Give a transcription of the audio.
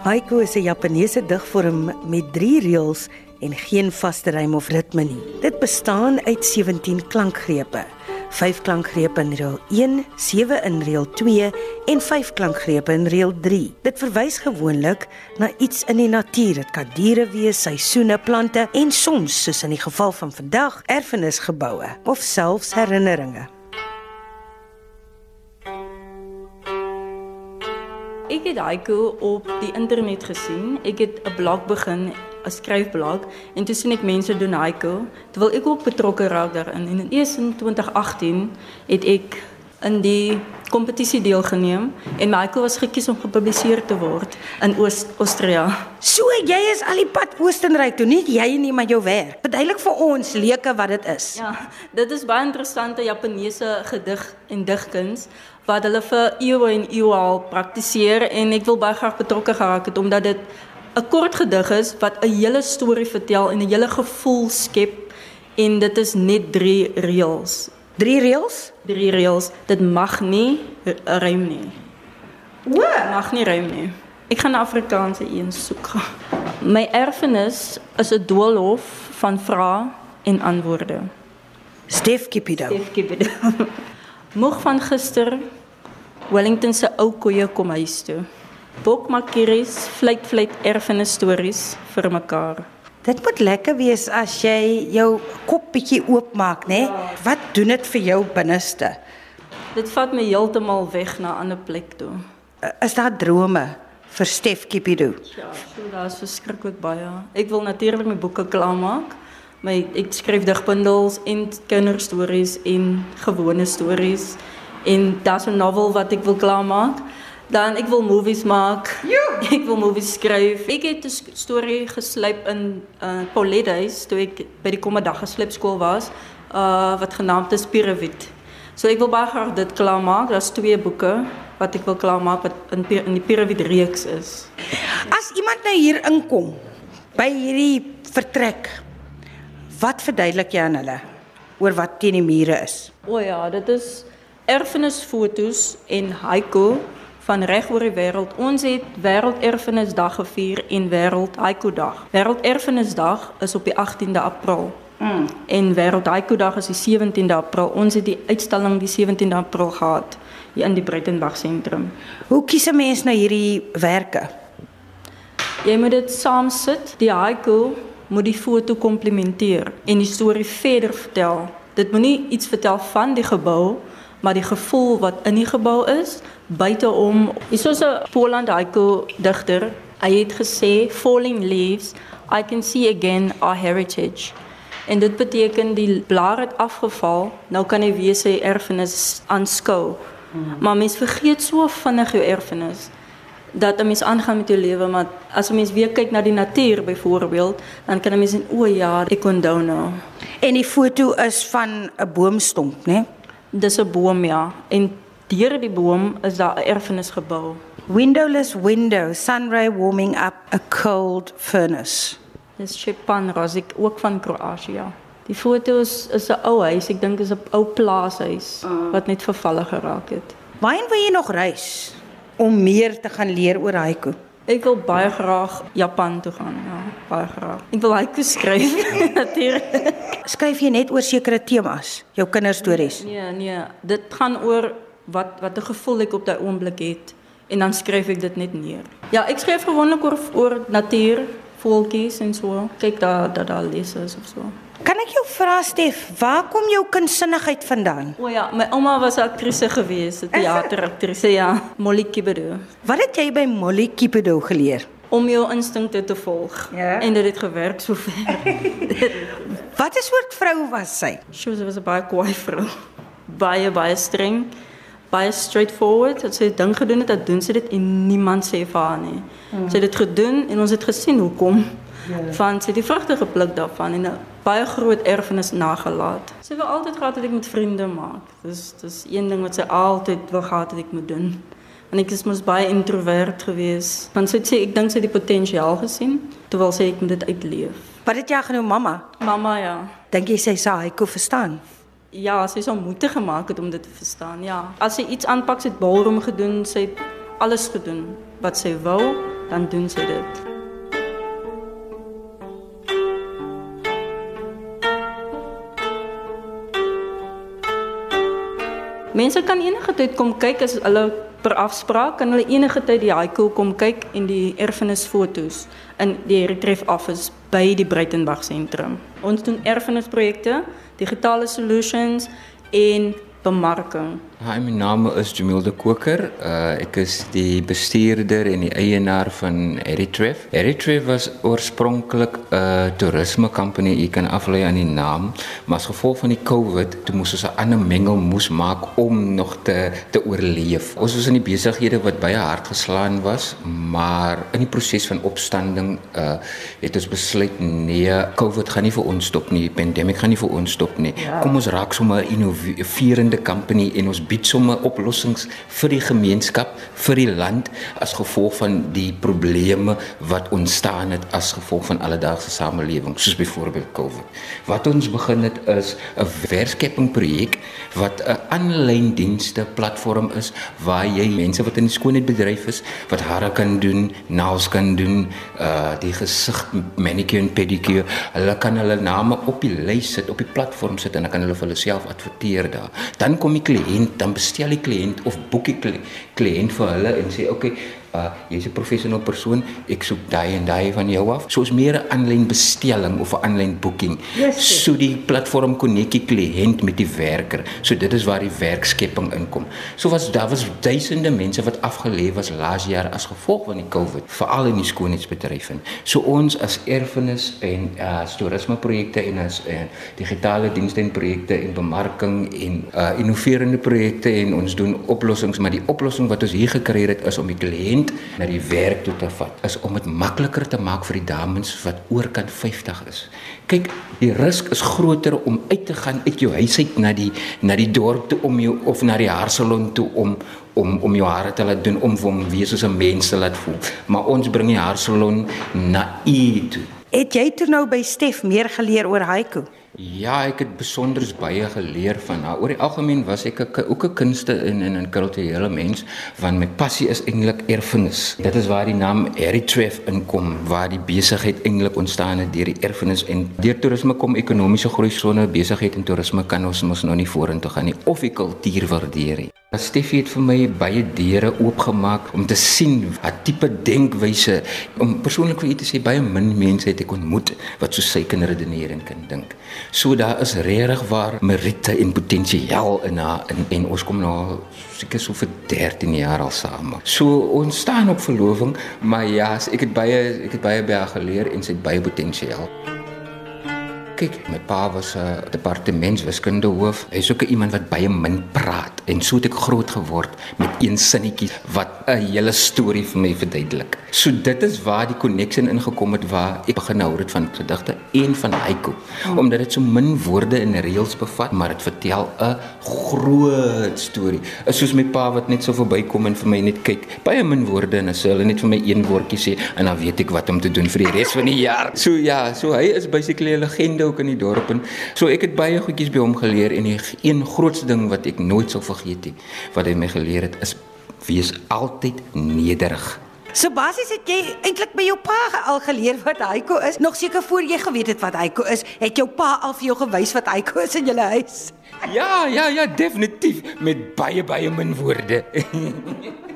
Haiku is 'n Japannese digvorm met 3 reëls en geen vaste rym of ritme nie. Dit bestaan uit 17 klankgrepe. 5 klankgrepe in reël 1, 7 in reël 2 en 5 klankgrepe in reël 3. Dit verwys gewoonlik na iets in die natuur. Dit kan diere wees, seisoene, plante en soms, soos in die geval van vandag, erfenisgeboue of selfs herinneringe. Ek het haiku op die internet gesien. Ek het 'n blog begin, 'n skryfblog en toe sien ek mense doen haiku. Toe wil ek ook betrokke raak daarin. En in eers in 2018 het ek in die kompetisie deelgeneem en haiku was gekies om gepubliseer te word in Oost-Austria. So jy is al die pad Oostenryk toe, nie jy nie, maar jou werk. Verduidelik vir ons leuke wat dit is. Ja, dit is baie interessante Japaneese gedig en digkuns wat hulle vir eeue en eeue al praktiseer en ek wil baie graag betrokke geraak het omdat dit 'n kort gedig is wat 'n hele storie vertel en 'n hele gevoel skep en dit is net 3 reëls. 3 reëls? 3 reëls. Dit mag nie rym nie. O, Mag nie rym nie. Ek gaan 'n Afrikaanse een soek. My erfenis is 'n doolhof van vrae en antwoorde. Stef Kipido. Stef Kipido. Moeg van gister Wellington se ou koeie kom huis toe. Bokmakkeries, fluit fluit erfenis stories vir mekaar. Dit moet lekker wees as jy jou kop bietjie oopmaak, né? Ja. Wat doen dit vir jou binneste? Dit vat my heeltemal weg na 'n ander plek toe. Is daar drome vir Stef Kipido? Ja, so daar's verskriklik baie. Ek wil natuurlik my boeke klaarmaak. My ek skryf digbundels en kinderstories en gewone stories en daar's 'n novel wat ek wil klaarmaak. Dan ek wil movies maak. Jo. Ek wil movies skryf. Ek het 'n storie geslyp in uh Paulethuis toe ek by die Kommedag geslypskool was, uh wat genaamd is Piravit. So ek wil baie graag dit klaarmaak. Daar's twee boeke wat ek wil klaarmaak wat in in die Piravit reeks is. As iemand nou hier inkom by hierdie vertrek, wat verduidelik jy aan hulle oor wat teen die mure is? O ja, dit is erfenisfoto's en haiku van reg oor die wêreld. Ons het Wêrelderfenisdag gevier en Wêreld Haiku Dag. Wêrelderfenisdag is op die 18de April. Mm. En Wêreld Haiku Dag is die 17de April. Ons het die uitstalling die 17de April gehad hier in die Breitenberg sentrum. Hoe kies 'n mens nou hierdie werke? Jy moet dit saam sit. Die haiku moet die foto komplementeer en die storie verder vertel. Dit moenie iets vertel van die gebou, maar die gevoel wat in die gebou is buiteom. Is so 'n Poland haiku digter. Hy het gesê falling leaves, I can see again our heritage. En dit beteken die blare het afgeval, nou kan jy weer sy erfenis aanskou. Hmm. Maar mens vergeet so vinnig jou erfenis dat 'n mens aangaan met jou lewe, maar as 'n mens weer kyk na die natuur byvoorbeeld, dan kan 'n mens sien o ja, ek onthou nou. En die foto is van 'n boomstomp, né? Nee? Dis 'n boom ja. En deur die boom is daar 'n erfenisgebou. Windowless window, sunray warming up a cold furnace. Dis Stepan Rozik ook van Kroasie. Die foto's is 'n ou huis, ek dink is 'n ou plaashuis uh. wat net vervalle geraak het. Waarheen wil jy nog reis om meer te gaan leer oor haiku? Ek wil baie graag Japan toe gaan, ja, baie graag. Ek wil haiku skryf natuurlik. Skryf jy net oor sekere temas, jou kinderstories? Nee, nee, dit gaan oor wat wat 'n gevoel ek op daai oomblik het en dan skryf ek dit net neer. Ja, ek skryf gewoonlik oor oor natuur, voeltjies en so. Kyk daar dat daar lees is of so. Kan ek jou vra Stef, waar kom jou kunsinnigheid vandaan? O ja, my ouma was 'n aktrise gewees, 'n teateraktrise, ja, Molly Kibedo. Wat het jy by Molly Kibedo geleer? Om jou instinkte te volg. Ja? En dit het gewerk sover. Wat 'n soort vrou was sy? Sy was 'n baie kwaai vrou. Baie baie streng baie straightforward. Dat sy ding gedoen het, dat doen sy dit en niemand sê vir haar nie. Hmm. Sy het dit gedoen en ons het gesien hoekom. Ja. Van sy het die vrugte gepluk daarvan en 'n baie groot erfenis nagelaat. Sy wou altyd gehad het ek met vriende maak. Dis dis een ding wat sy altyd wou gehad het ek moet doen. En ek is mos baie introvert gewees. Want sy sê ek dink sy het die potensiaal gesien terwyl sy ek moet dit uitleef. Wat het jy genoem mamma? Mamma ja. Dink jy sy sou hy kon verstaan? Ja, sy sou moeite gemaak het om dit te verstaan. Ja. As sy iets aanpak, sy het ballroom gedoen, sy het alles gedoen wat sy wou dan doen sy dit. Mense kan enige tyd kom kyk as hulle per afspraak kan hulle enige tyd die haiku kom kyk en die erfenisfoto's in die Retref office by die Breitenberg sentrum. Ons doen erfenisprojekte, digitale solutions en bemarking. Hi, my naam is Jamil de Koker. Uh, ek is die bestuurder en die eienaar van Eritrev. Eritrev was oorspronklik 'n uh, toerisme company, jy kan aflei aan die naam, maar as gevolg van die COVID, toe moes ons 'n ander mengel moes maak om nog te te oorleef. Ons was in die besighede wat baie hard geslaan was, maar in die proses van opstanding uh het ons besluit nee, COVID gaan nie vir ons stop nie, die pandemie gaan nie vir ons stop nie. Ja. Kom ons raak sommer 'n verskillende company en ons bied somme oplossings vir die gemeenskap, vir die land as gevolg van die probleme wat ontstaan het as gevolg van alledaagse samelewing, soos byvoorbeeld COVID. Wat ons begin het is 'n werkskepping projek wat 'n aanlyn dienste platform is waar jy mense wat in die skoonheidsbedryf is, wat hare kan doen, nails kan doen, uh die gesig manicure en pedicure, hulle kan hulle name op die lys sit, op die platform sit en dan kan hulle vir hulle self adverteer daar dan kom die kliënt, dan bestel die kliënt of boek die kliënt vir hulle en sê okay, uh jy's 'n professionele persoon, ek soek daai en daai van jou af. So is meer 'n aanlyn bestelling of 'n aanlyn boeking. Yes, so die platform konnek die kliënt met die werker. So dit is waar die werkskepping inkom. So was daar was duisende mense wat afgelê was laas jaar as gevolg van die COVID, veral in die skoonheidsbedryf. So ons as erfenis en uh toerisme projekte en as uh, digitale dienste en projekte en bemarking en uh innoverende projekte en ons doen oplossings, maar die oplossing wat ons hier gekry het is om die kliënt kliënt na die werk toe te vat is om dit makliker te maak vir die dames wat oorkant 50 is. Kyk, die risiko is groter om uit te gaan uit jou huis uit na die na die dorp toe om jou of na die haarsalon toe om om om jou hare te laat doen om om wees soos 'n mens te laat voel. Maar ons bring die haarsalon na u toe. Het jy toe nou by Stef meer geleer oor haiku? Ja, ek het besonder baie geleer van haar. Oor die algemeen was ek 'n ook 'n kunste in in 'n kulturele mens, want my passie is eintlik erfenis. Dit is waar die naam Eritreef inkom, waar die besigheid eintlik ontstaan het deur die erfenis en deur toerisme kom ekonomiese groei sonder besigheid en toerisme kan ons mos nog nie vorentoe gaan nie of die kultuur waardeer nie. Stefie het vir my baie deure oopgemaak om te sien wat tipe denkwyse om persoonlik vir u te sê baie min mense het ek ontmoet wat so sy kan redeneer en kan dink. So daar is regtig waar meriete en potensiaal in haar en, en ons kom nou seker so vir 13 jaar al saam. So ons staan op verloving, maar ja, ek het baie ek het baie by haar geleer en sy het baie potensiaal kyk, my pa was 'n uh, departementswiskunde hoof. Hy's ook iemand wat baie min praat en so het ek groot geword met een sinnetjie wat 'n hele storie vir my verduidelik. So dit is waar die connection ingekom het waar ek begin hou het van gedigte en van haiku, oh. omdat dit so min woorde en reëls bevat, maar dit vertel 'n groot storie. Is soos my pa wat net so verbykom en vir my net kyk, baie min woorde en as hulle net vir my een woordjie sê en dan weet ek wat om te doen vir die res van die jaar. So ja, so hy is basically 'n legende ook in die dorp en so ek het baie goedjies by hom geleer en die een grootste ding wat ek nooit sal vergeet nie wat hy my geleer het is wees altyd nederig. So basies het jy eintlik by jou pa al geleer wat Heiko is. Nog seker voor jy geweet het wat Heiko is, het jou pa al vir jou gewys wat Heiko is in julle huis. Ja, ja, ja, definitief met baie baie min woorde.